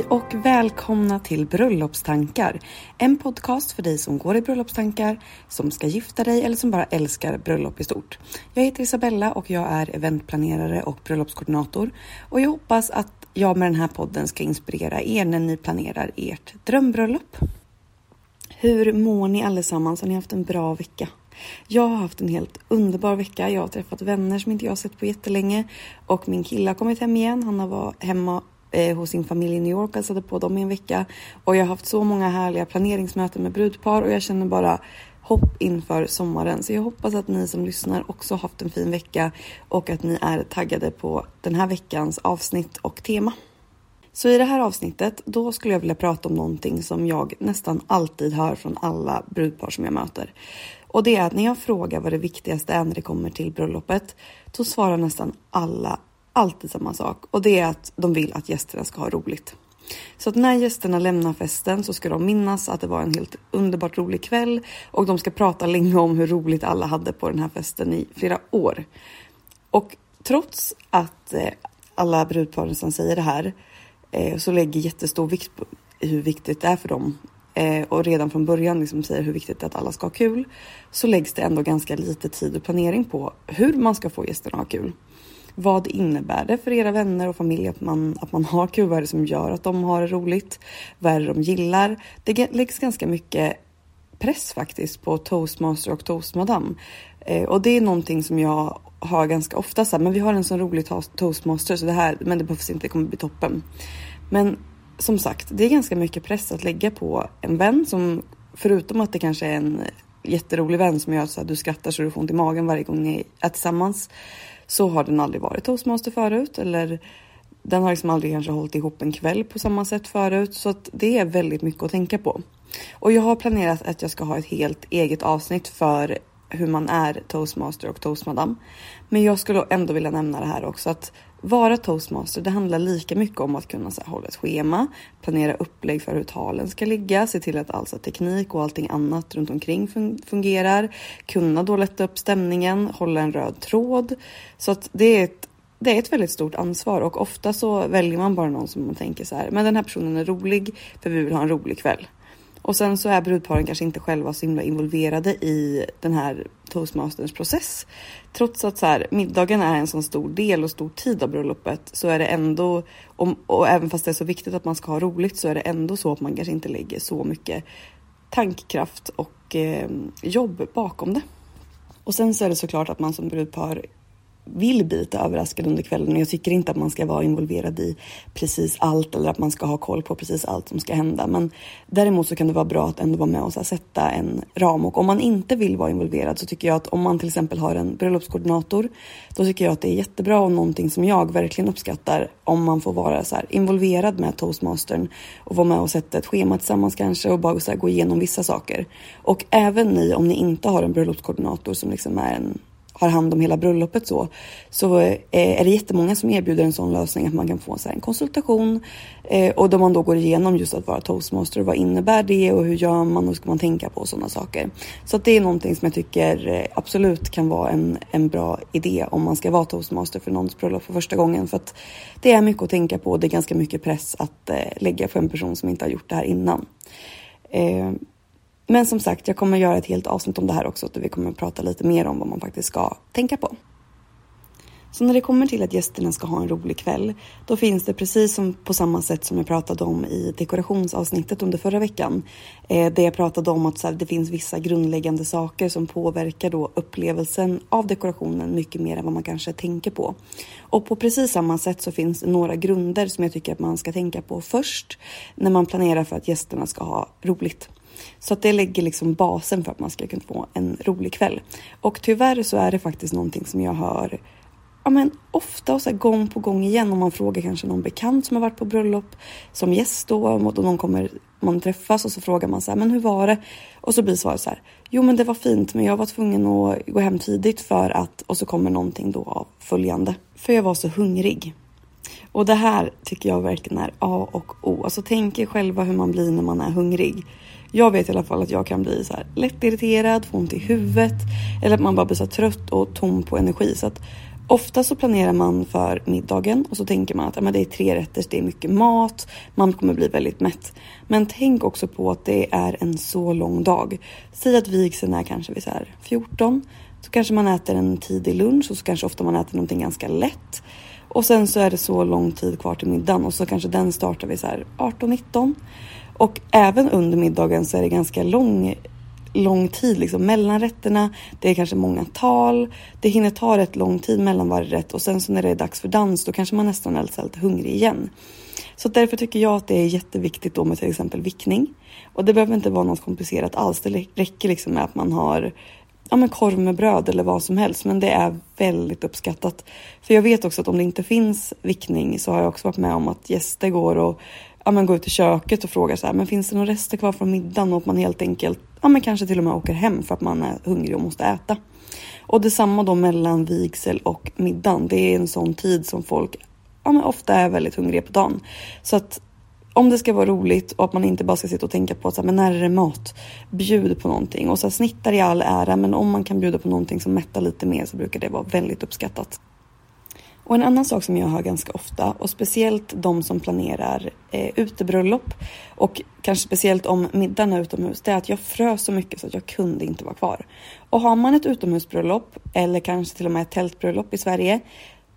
Hej och välkomna till Bröllopstankar. En podcast för dig som går i bröllopstankar, som ska gifta dig eller som bara älskar bröllop i stort. Jag heter Isabella och jag är eventplanerare och bröllopskoordinator och jag hoppas att jag med den här podden ska inspirera er när ni planerar ert drömbröllop. Hur mår ni allesammans? Har ni haft en bra vecka? Jag har haft en helt underbar vecka. Jag har träffat vänner som inte jag har sett på jättelänge och min kille har kommit hem igen. Han har varit hemma eh, hos sin familj i New York och hälsade på dem i en vecka. Och jag har haft så många härliga planeringsmöten med brudpar och jag känner bara hopp inför sommaren. Så jag hoppas att ni som lyssnar också haft en fin vecka och att ni är taggade på den här veckans avsnitt och tema. Så i det här avsnittet, då skulle jag vilja prata om någonting som jag nästan alltid hör från alla brudpar som jag möter. Och det är att när jag frågar vad det viktigaste är när det kommer till bröllopet, då svarar nästan alla alltid samma sak och det är att de vill att gästerna ska ha roligt. Så att när gästerna lämnar festen så ska de minnas att det var en helt underbart rolig kväll och de ska prata länge om hur roligt alla hade på den här festen i flera år. Och trots att eh, alla brudparen som säger det här eh, så lägger jättestor vikt på hur viktigt det är för dem eh, och redan från början liksom säger hur viktigt det är att alla ska ha kul så läggs det ändå ganska lite tid och planering på hur man ska få gästerna att ha kul. Vad innebär det för era vänner och familj att man, att man har kul? Vad är det som gör att de har det roligt? Vad är det de gillar? Det läggs ganska mycket press faktiskt på toastmaster och toastmadam. Eh, och det är någonting som jag har ganska ofta så här, men vi har en sån rolig toastmaster så det här, men det behövs inte, det kommer bli toppen. Men som sagt, det är ganska mycket press att lägga på en vän som förutom att det kanske är en jätterolig vän som gör så att du skrattar så du får ont i magen varje gång ni är tillsammans så har den aldrig varit toastmaster förut eller den har liksom aldrig kanske hållit ihop en kväll på samma sätt förut så att det är väldigt mycket att tänka på. Och jag har planerat att jag ska ha ett helt eget avsnitt för hur man är toastmaster och toastmadam. Men jag skulle ändå vilja nämna det här också att vara toastmaster, det handlar lika mycket om att kunna så här, hålla ett schema, planera upplägg för hur talen ska ligga, se till att alltså teknik och allting annat runt omkring fungerar, kunna då lätta upp stämningen, hålla en röd tråd. Så att det är ett det är ett väldigt stort ansvar och ofta så väljer man bara någon som man tänker så här, men den här personen är rolig för vi vill ha en rolig kväll. Och sen så är brudparen kanske inte själva så himla involverade i den här toastmasterns process. Trots att så här, middagen är en sån stor del och stor tid av bröllopet så är det ändå, och, och även fast det är så viktigt att man ska ha roligt så är det ändå så att man kanske inte lägger så mycket tankkraft och eh, jobb bakom det. Och sen så är det såklart att man som brudpar vill bli lite överraskad under kvällen. Jag tycker inte att man ska vara involverad i precis allt eller att man ska ha koll på precis allt som ska hända. Men däremot så kan det vara bra att ändå vara med och sätta en ram. Och om man inte vill vara involverad så tycker jag att om man till exempel har en bröllopskoordinator, då tycker jag att det är jättebra och någonting som jag verkligen uppskattar om man får vara så involverad med toastmastern och vara med och sätta ett schema tillsammans kanske och bara så gå igenom vissa saker. Och även ni om ni inte har en bröllopskoordinator som liksom är en har hand om hela bröllopet så, så eh, är det jättemånga som erbjuder en sån lösning att man kan få så en konsultation eh, och då man då går igenom just att vara toastmaster. Vad innebär det och hur gör man och ska man tänka på sådana saker? Så att det är någonting som jag tycker eh, absolut kan vara en, en bra idé om man ska vara toastmaster för någons bröllop för första gången. För att det är mycket att tänka på. Det är ganska mycket press att lägga på en person som inte har gjort det här innan. Men som sagt, jag kommer göra ett helt avsnitt om det här också, där vi kommer att prata lite mer om vad man faktiskt ska tänka på. Så när det kommer till att gästerna ska ha en rolig kväll, då finns det precis som på samma sätt som jag pratade om i dekorationsavsnittet under förra veckan. Eh, där jag pratade om att så här, det finns vissa grundläggande saker som påverkar då upplevelsen av dekorationen mycket mer än vad man kanske tänker på. Och på precis samma sätt så finns det några grunder som jag tycker att man ska tänka på först när man planerar för att gästerna ska ha roligt. Så att det lägger liksom basen för att man ska kunna få en rolig kväll. Och tyvärr så är det faktiskt någonting som jag hör ja, men ofta och så gång på gång igen om man frågar kanske någon bekant som har varit på bröllop som gäst då och någon kommer man träffas och så frågar man så här, men hur var det? Och så blir svaret så här, jo men det var fint men jag var tvungen att gå hem tidigt för att och så kommer någonting då av följande. För jag var så hungrig. Och det här tycker jag verkligen är A och O. Alltså tänk er själva hur man blir när man är hungrig. Jag vet i alla fall att jag kan bli så här lätt irriterad, få ont i huvudet eller att man bara blir så trött och tom på energi. Så att ofta så planerar man för middagen och så tänker man att ja, men det är tre rätter, det är mycket mat, man kommer bli väldigt mätt. Men tänk också på att det är en så lång dag. Säg att vigseln är kanske vid så här 14, så kanske man äter en tidig lunch och så kanske ofta man äter någonting ganska lätt. Och sen så är det så lång tid kvar till middagen och så kanske den startar vid så här 18-19. Och även under middagen så är det ganska lång, lång tid liksom mellan rätterna. Det är kanske många tal. Det hinner ta rätt lång tid mellan varje rätt och sen så när det är dags för dans då kanske man nästan är lite hungrig igen. Så därför tycker jag att det är jätteviktigt då med till exempel vickning. Och det behöver inte vara något komplicerat alls. Det räcker liksom med att man har ja, men korv med bröd eller vad som helst. Men det är väldigt uppskattat. För jag vet också att om det inte finns vickning så har jag också varit med om att gäster går och ja, men går ut i köket och frågar så här, men finns det några rester kvar från middagen och att man helt enkelt, ja men kanske till och med åker hem för att man är hungrig och måste äta. Och detsamma då mellan vigsel och middagen. Det är en sån tid som folk ja, men ofta är väldigt hungriga på dagen. Så att om det ska vara roligt och att man inte bara ska sitta och tänka på så här, men när är det mat? Bjud på någonting och så här, snittar i all ära, men om man kan bjuda på någonting som mättar lite mer så brukar det vara väldigt uppskattat. Och en annan sak som jag hör ganska ofta och speciellt de som planerar eh, utebröllop och kanske speciellt om middagen är utomhus, det är att jag frös så mycket så att jag kunde inte vara kvar. Och har man ett utomhusbröllop eller kanske till och med ett tältbröllop i Sverige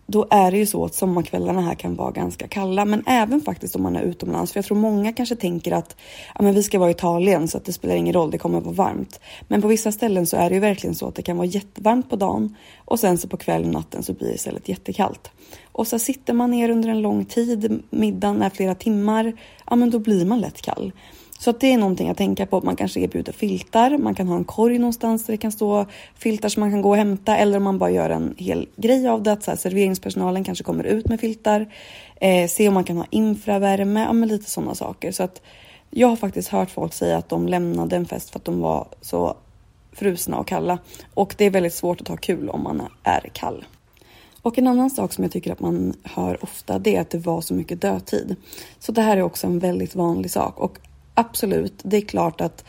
då är det ju så att sommarkvällarna här kan vara ganska kalla, men även faktiskt om man är utomlands. För jag tror många kanske tänker att ja, men vi ska vara i Italien så att det spelar ingen roll, det kommer vara varmt. Men på vissa ställen så är det ju verkligen så att det kan vara jättevarmt på dagen och sen så på kvällen och natten så blir det istället jättekallt. Och så sitter man ner under en lång tid, middagen är flera timmar, ja men då blir man lätt kall. Så att det är någonting att tänka på. Man kanske erbjuder filtar. Man kan ha en korg någonstans där det kan stå filtar som man kan gå och hämta. Eller om man bara gör en hel grej av det. Att så här, serveringspersonalen kanske kommer ut med filtar. Eh, se om man kan ha infravärme. Ja, men lite sådana saker. Så att jag har faktiskt hört folk säga att de lämnade en fest för att de var så frusna och kalla. Och det är väldigt svårt att ha kul om man är kall. Och en annan sak som jag tycker att man hör ofta det är att det var så mycket dödtid. Så det här är också en väldigt vanlig sak och absolut, det är klart att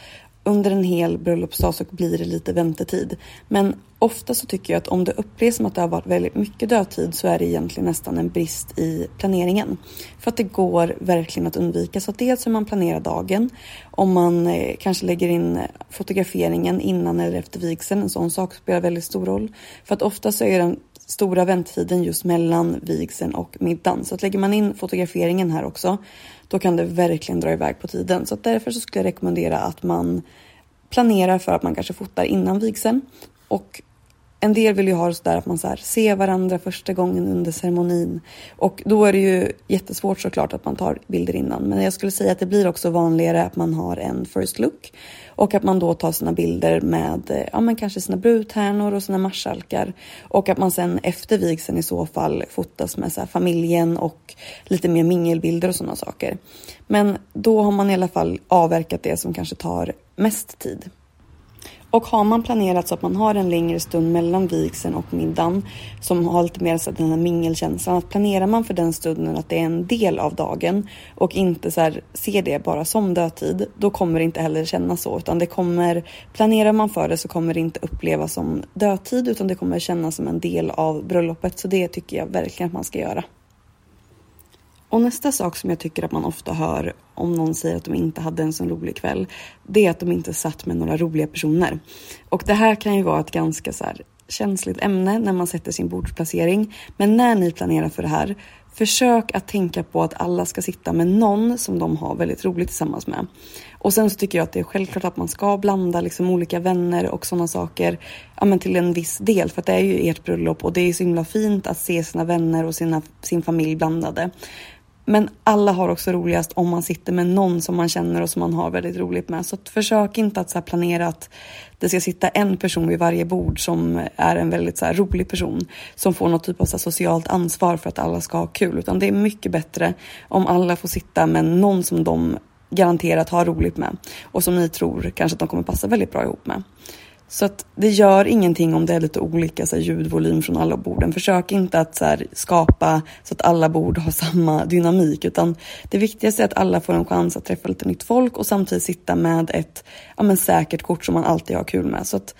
under en hel bröllopsdag så blir det lite väntetid. Men ofta så tycker jag att om det upplevs som att det har varit väldigt mycket dödtid så är det egentligen nästan en brist i planeringen. För att det går verkligen att undvika. Så dels hur man planerar dagen, om man eh, kanske lägger in fotograferingen innan eller efter vigseln, en sån sak spelar väldigt stor roll. För att ofta så är den stora väntetiden just mellan vigseln och middagen. Så att lägger man in fotograferingen här också, då kan det verkligen dra iväg på tiden. Så att därför så skulle jag rekommendera att man planerar för att man kanske fotar innan vigseln. Och en del vill ju ha det sådär att man så här, ser varandra första gången under ceremonin. Och då är det ju jättesvårt såklart att man tar bilder innan. Men jag skulle säga att det blir också vanligare att man har en first look. Och att man då tar sina bilder med eh, ja, men kanske sina brudtärnor och sina marskalkar. Och att man sen efter vigseln i så fall fotas med så familjen och lite mer mingelbilder och sådana saker. Men då har man i alla fall avverkat det som kanske tar mest tid. Och har man planerat så att man har en längre stund mellan vigseln och middagen som har lite mer så den här mingelkänslan. Att planerar man för den stunden att det är en del av dagen och inte så här, ser det bara som dödtid, då kommer det inte heller kännas så. Utan det kommer, planerar man för det så kommer det inte upplevas som dödtid utan det kommer kännas som en del av bröllopet. Så det tycker jag verkligen att man ska göra. Och nästa sak som jag tycker att man ofta hör om någon säger att de inte hade en så rolig kväll, det är att de inte satt med några roliga personer. Och det här kan ju vara ett ganska så här känsligt ämne när man sätter sin bordsplacering. Men när ni planerar för det här, försök att tänka på att alla ska sitta med någon som de har väldigt roligt tillsammans med. Och sen så tycker jag att det är självklart att man ska blanda liksom olika vänner och sådana saker ja, men till en viss del för att det är ju ert bröllop och det är så himla fint att se sina vänner och sina, sin familj blandade. Men alla har också roligast om man sitter med någon som man känner och som man har väldigt roligt med. Så försök inte att så planera att det ska sitta en person vid varje bord som är en väldigt så rolig person som får något typ av så socialt ansvar för att alla ska ha kul. Utan det är mycket bättre om alla får sitta med någon som de garanterat har roligt med och som ni tror kanske att de kommer passa väldigt bra ihop med. Så att det gör ingenting om det är lite olika så här, ljudvolym från alla borden. Försök inte att så här, skapa så att alla bord har samma dynamik utan det viktigaste är att alla får en chans att träffa lite nytt folk och samtidigt sitta med ett ja, men säkert kort som man alltid har kul med. Så att,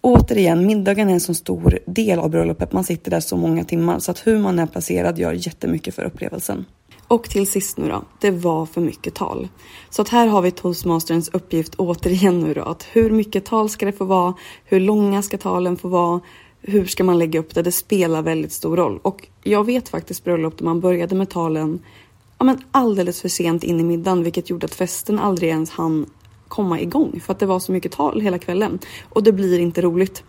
återigen, middagen är en så stor del av bröllopet. Man sitter där så många timmar så att hur man är placerad gör jättemycket för upplevelsen. Och till sist nu då, det var för mycket tal. Så att här har vi toastmasterns uppgift återigen nu då, att hur mycket tal ska det få vara? Hur långa ska talen få vara? Hur ska man lägga upp det? Det spelar väldigt stor roll. Och jag vet faktiskt bröllop där man började med talen ja, men alldeles för sent in i middagen, vilket gjorde att festen aldrig ens hann komma igång för att det var så mycket tal hela kvällen och det blir inte roligt.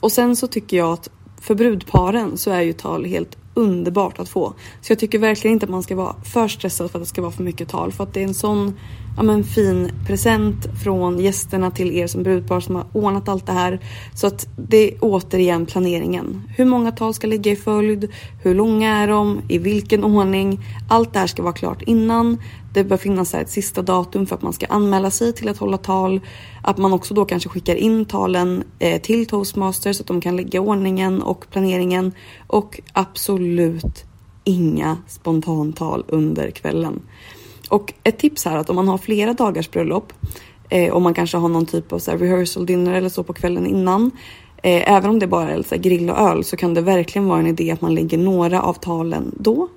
Och sen så tycker jag att för brudparen så är ju tal helt underbart att få. Så jag tycker verkligen inte att man ska vara för stressad för att det ska vara för mycket tal. För att det är en sån ja, men fin present från gästerna till er som brudpar som har ordnat allt det här. Så att det är återigen planeringen. Hur många tal ska ligga i följd? Hur långa är de? I vilken ordning? Allt det här ska vara klart innan. Det bör finnas ett sista datum för att man ska anmäla sig till att hålla tal. Att man också då kanske skickar in talen eh, till toastmasters så att de kan lägga ordningen och planeringen. Och absolut inga spontantal under kvällen. Och ett tips här att om man har flera dagars bröllop eh, och man kanske har någon typ av så rehearsal dinner eller så på kvällen innan. Eh, även om det bara är så grill och öl så kan det verkligen vara en idé att man lägger några av talen då.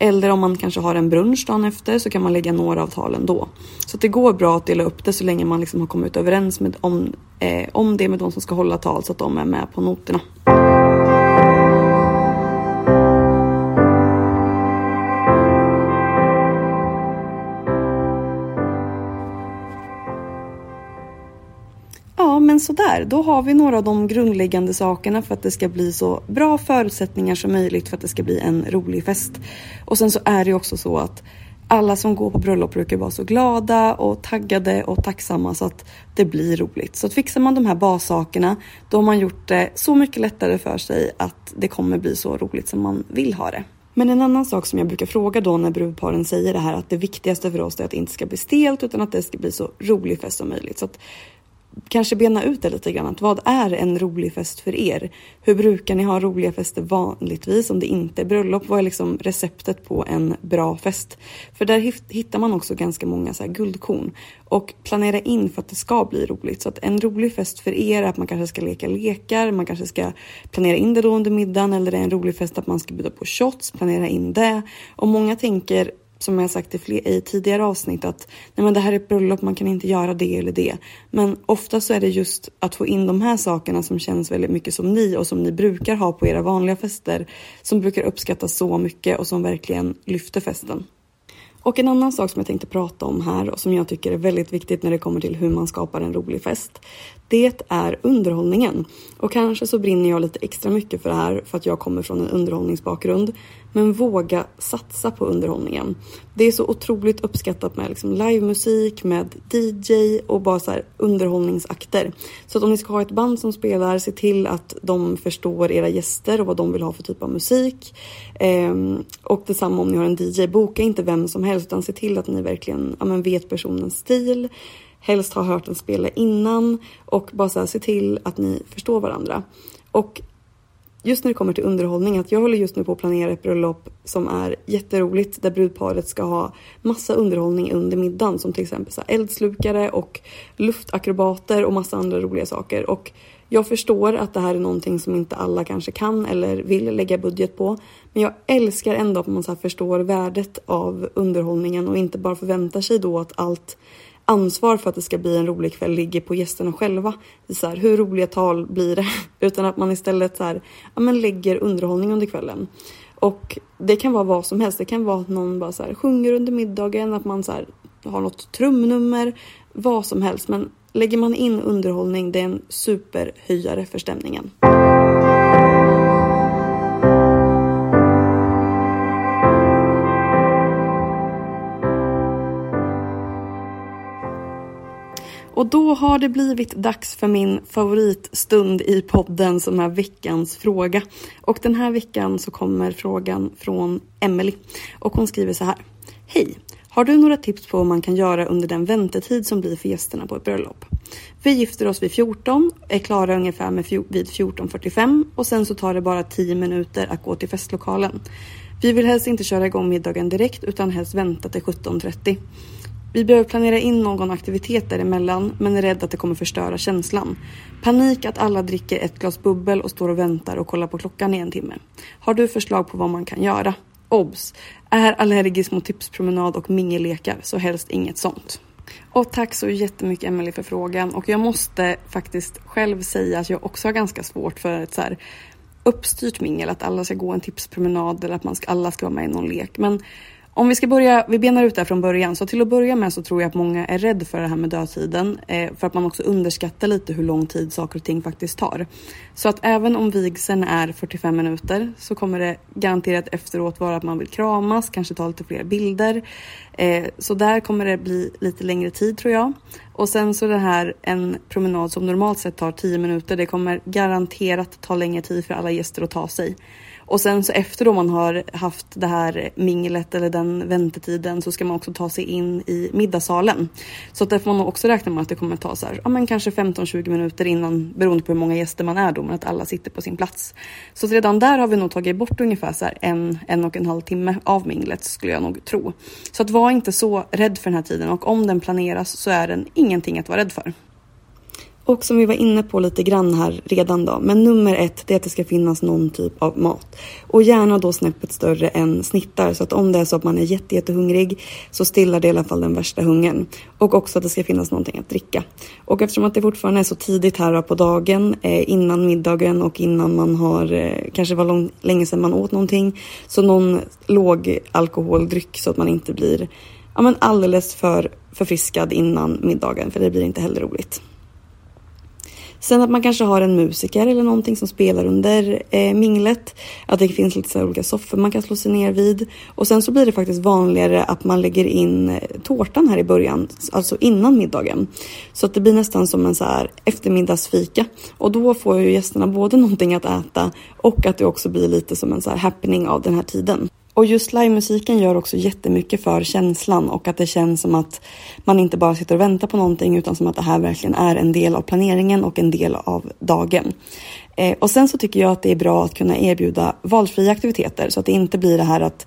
Eller om man kanske har en brunch dagen efter så kan man lägga några av talen då. Så det går bra att dela upp det så länge man liksom har kommit överens med, om, eh, om det med de som ska hålla tal så att de är med på noterna. Sådär, då har vi några av de grundläggande sakerna för att det ska bli så bra förutsättningar som möjligt för att det ska bli en rolig fest. Och sen så är det också så att alla som går på bröllop brukar vara så glada och taggade och tacksamma så att det blir roligt. Så att fixar man de här bassakerna, då har man gjort det så mycket lättare för sig att det kommer bli så roligt som man vill ha det. Men en annan sak som jag brukar fråga då när brudparen säger det här att det viktigaste för oss är att det inte ska bli stelt utan att det ska bli så rolig fest som möjligt. Så att kanske bena ut det lite grann. Att vad är en rolig fest för er? Hur brukar ni ha roliga fester vanligtvis om det inte är bröllop? Vad är liksom receptet på en bra fest? För där hittar man också ganska många så här guldkorn och planera in för att det ska bli roligt. Så att en rolig fest för er är att man kanske ska leka lekar, man kanske ska planera in det då under middagen eller det är en rolig fest att man ska bjuda på shots, planera in det. Och många tänker som jag sagt i, fler, i tidigare avsnitt att nej men det här är ett bröllop, man kan inte göra det eller det. Men ofta så är det just att få in de här sakerna som känns väldigt mycket som ni och som ni brukar ha på era vanliga fester som brukar uppskattas så mycket och som verkligen lyfter festen. Och en annan sak som jag tänkte prata om här och som jag tycker är väldigt viktigt när det kommer till hur man skapar en rolig fest. Det är underhållningen. Och kanske så brinner jag lite extra mycket för det här för att jag kommer från en underhållningsbakgrund. Men våga satsa på underhållningen. Det är så otroligt uppskattat med liksom livemusik, med DJ och bara så underhållningsakter. Så att om ni ska ha ett band som spelar, se till att de förstår era gäster och vad de vill ha för typ av musik. Ehm, och detsamma om ni har en DJ, boka inte vem som helst utan se till att ni verkligen ja, men vet personens stil. Helst ha hört den spela innan och bara så här, se till att ni förstår varandra. Och just när det kommer till underhållning, att jag håller just nu på att planera ett bröllop som är jätteroligt där brudparet ska ha massa underhållning under middagen som till exempel så eldslukare och luftakrobater och massa andra roliga saker. Och jag förstår att det här är någonting som inte alla kanske kan eller vill lägga budget på. Men jag älskar ändå att man så förstår värdet av underhållningen och inte bara förväntar sig då att allt ansvar för att det ska bli en rolig kväll ligger på gästerna själva. Så här, hur roliga tal blir det? Utan att man istället så här, ja, men lägger underhållning under kvällen. Och det kan vara vad som helst. Det kan vara att någon bara så här, sjunger under middagen, att man så här, har något trumnummer, vad som helst. Men lägger man in underhållning, det är en superhöjare för stämningen. Och då har det blivit dags för min favoritstund i podden som är veckans fråga. Och den här veckan så kommer frågan från Emily och hon skriver så här. Hej! Har du några tips på vad man kan göra under den väntetid som blir för gästerna på ett bröllop? Vi gifter oss vid 14, är klara ungefär med vid 14.45 och sen så tar det bara 10 minuter att gå till festlokalen. Vi vill helst inte köra igång middagen direkt utan helst vänta till 17.30. Vi behöver planera in någon aktivitet däremellan men är rädd att det kommer förstöra känslan. Panik att alla dricker ett glas bubbel och står och väntar och kollar på klockan i en timme. Har du förslag på vad man kan göra? Obs! Är allergisk mot tipspromenad och mingellekar så helst inget sånt. Och tack så jättemycket Emelie för frågan och jag måste faktiskt själv säga att jag också har ganska svårt för ett så här uppstyrt mingel, att alla ska gå en tipspromenad eller att man ska, alla ska vara med i någon lek. Men om vi ska börja, vi benar ut det här från början. Så till att börja med så tror jag att många är rädda för det här med dödtiden. Eh, för att man också underskattar lite hur lång tid saker och ting faktiskt tar. Så att även om vigseln är 45 minuter så kommer det garanterat efteråt vara att man vill kramas, kanske ta lite fler bilder. Eh, så där kommer det bli lite längre tid tror jag. Och sen så det här en promenad som normalt sett tar 10 minuter. Det kommer garanterat ta längre tid för alla gäster att ta sig. Och sen så efter då man har haft det här minglet eller den väntetiden så ska man också ta sig in i middagssalen. Så att där får man också räkna med att det kommer ta så här, ja men kanske 15-20 minuter innan beroende på hur många gäster man är då, men att alla sitter på sin plats. Så redan där har vi nog tagit bort ungefär så här en, en och en halv timme av minglet skulle jag nog tro. Så att var inte så rädd för den här tiden och om den planeras så är den ingenting att vara rädd för. Och som vi var inne på lite grann här redan då, men nummer ett det är att det ska finnas någon typ av mat. Och gärna då snäppet större än snittar så att om det är så att man är jätte, jättehungrig så stillar det i alla fall den värsta hungern. Och också att det ska finnas någonting att dricka. Och eftersom att det fortfarande är så tidigt här på dagen eh, innan middagen och innan man har eh, kanske var lång, länge sedan man åt någonting så någon låg alkoholdryck så att man inte blir ja, men alldeles för förfriskad innan middagen för det blir inte heller roligt. Sen att man kanske har en musiker eller någonting som spelar under eh, minglet. Att det finns lite så olika soffor man kan slå sig ner vid. Och sen så blir det faktiskt vanligare att man lägger in eh, tårtan här i början, alltså innan middagen. Så att det blir nästan som en så här eftermiddagsfika. Och då får ju gästerna både någonting att äta och att det också blir lite som en så här happening av den här tiden. Och just livemusiken gör också jättemycket för känslan och att det känns som att man inte bara sitter och väntar på någonting utan som att det här verkligen är en del av planeringen och en del av dagen. Eh, och sen så tycker jag att det är bra att kunna erbjuda valfria aktiviteter så att det inte blir det här att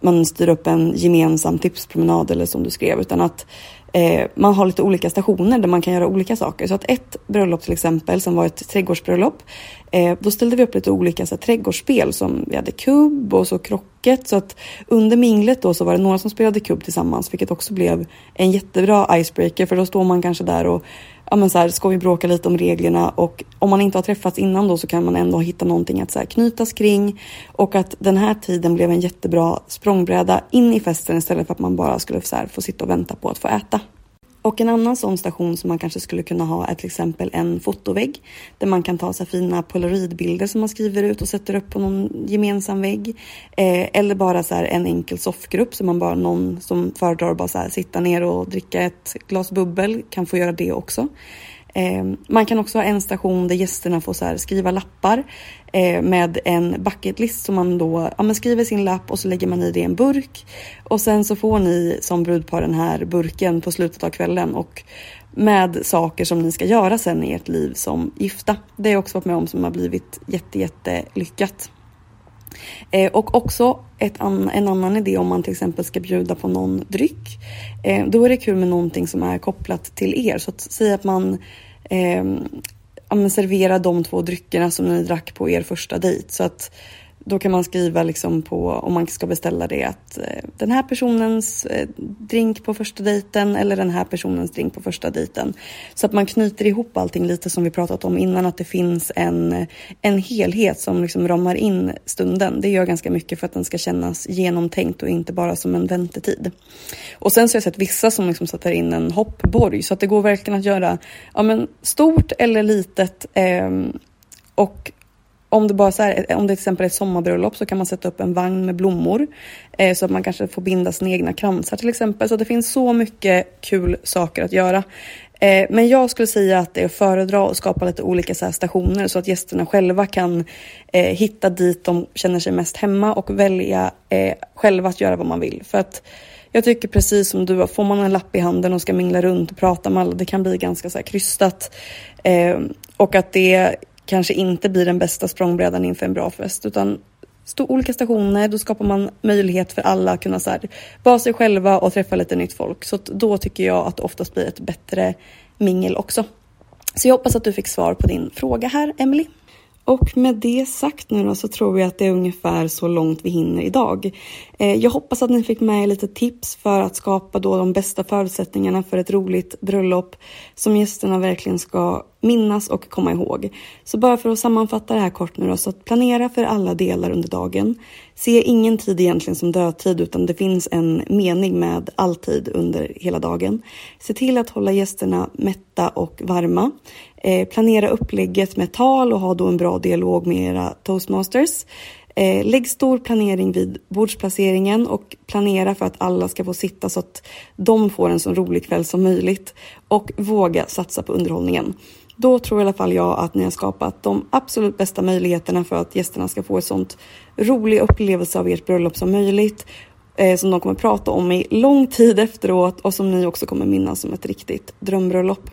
man styr upp en gemensam tipspromenad eller som du skrev utan att eh, man har lite olika stationer där man kan göra olika saker. Så att ett bröllop till exempel som var ett trädgårdsbröllop. Eh, då ställde vi upp lite olika så här, trädgårdsspel som vi hade kubb och så krocket. Så att under minglet då så var det några som spelade kubb tillsammans vilket också blev en jättebra icebreaker för då står man kanske där och ja men så här, ska vi bråka lite om reglerna och om man inte har träffats innan då så kan man ändå hitta någonting att så här, knytas kring och att den här tiden blev en jättebra språngbräda in i festen istället för att man bara skulle så här, få sitta och vänta på att få äta. Och en annan sån station som man kanske skulle kunna ha är till exempel en fotovägg där man kan ta så fina polaroidbilder som man skriver ut och sätter upp på någon gemensam vägg. Eh, eller bara så en enkel soffgrupp så man bara någon som föredrar att bara så sitta ner och dricka ett glas bubbel kan få göra det också. Eh, man kan också ha en station där gästerna får så skriva lappar eh, med en bucketlist som man då ja, skriver sin lapp och så lägger man i det i en burk. Och sen så får ni som brudpar den här burken på slutet av kvällen och med saker som ni ska göra sen i ert liv som gifta. Det har jag också varit med om som har blivit jätte, jätte lyckat. Eh, och också an en annan idé om man till exempel ska bjuda på någon dryck. Eh, då är det kul med någonting som är kopplat till er. Så att säga att man eh, servera de två dryckerna som ni drack på er första dejt. Så att då kan man skriva liksom på, om man ska beställa det, att eh, den här personens eh, drink på första dejten eller den här personens drink på första dejten. Så att man knyter ihop allting lite som vi pratat om innan, att det finns en, en helhet som liksom ramar in stunden. Det gör ganska mycket för att den ska kännas genomtänkt och inte bara som en väntetid. Och sen så har jag sett vissa som liksom sätter in en hoppborg så att det går verkligen att göra ja, men stort eller litet eh, och om det, bara så här, eh, om det till exempel är ett sommarbröllop så kan man sätta upp en vagn med blommor eh, så att man kanske får binda sina egna kransar till exempel. Så det finns så mycket kul saker att göra. Eh, men jag skulle säga att det är att föredra att skapa lite olika så stationer så att gästerna själva kan eh, hitta dit de känner sig mest hemma och välja eh, själva att göra vad man vill. För att jag tycker precis som du, får man en lapp i handen och ska mingla runt och prata med alla, det kan bli ganska så här krystat. Eh, och att det kanske inte blir den bästa språngbrädan inför en bra fest utan stå olika stationer, då skapar man möjlighet för alla att kunna så här, vara sig själva och träffa lite nytt folk. Så då tycker jag att det oftast blir ett bättre mingel också. Så jag hoppas att du fick svar på din fråga här, Emily. Och med det sagt nu då så tror jag att det är ungefär så långt vi hinner idag. Eh, jag hoppas att ni fick med lite tips för att skapa då de bästa förutsättningarna för ett roligt bröllop som gästerna verkligen ska minnas och komma ihåg. Så bara för att sammanfatta det här kort nu då, så att planera för alla delar under dagen. Se ingen tid egentligen som dödtid utan det finns en mening med all tid under hela dagen. Se till att hålla gästerna mätta och varma. Eh, planera upplägget med tal och ha då en bra dialog med era toastmasters. Eh, lägg stor planering vid bordsplaceringen och planera för att alla ska få sitta så att de får en så rolig kväll som möjligt. Och våga satsa på underhållningen. Då tror i alla fall jag att ni har skapat de absolut bästa möjligheterna för att gästerna ska få ett sånt rolig upplevelse av ert bröllop som möjligt. Eh, som de kommer prata om i lång tid efteråt och som ni också kommer minnas som ett riktigt drömbröllop.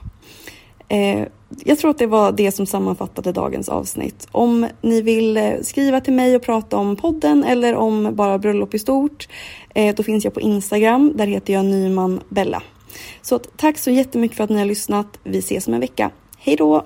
Eh, jag tror att det var det som sammanfattade dagens avsnitt. Om ni vill eh, skriva till mig och prata om podden eller om bara bröllop i stort, då finns jag på Instagram. Där heter jag Nyman Bella. Så tack så jättemycket för att ni har lyssnat. Vi ses om en vecka. Hej då!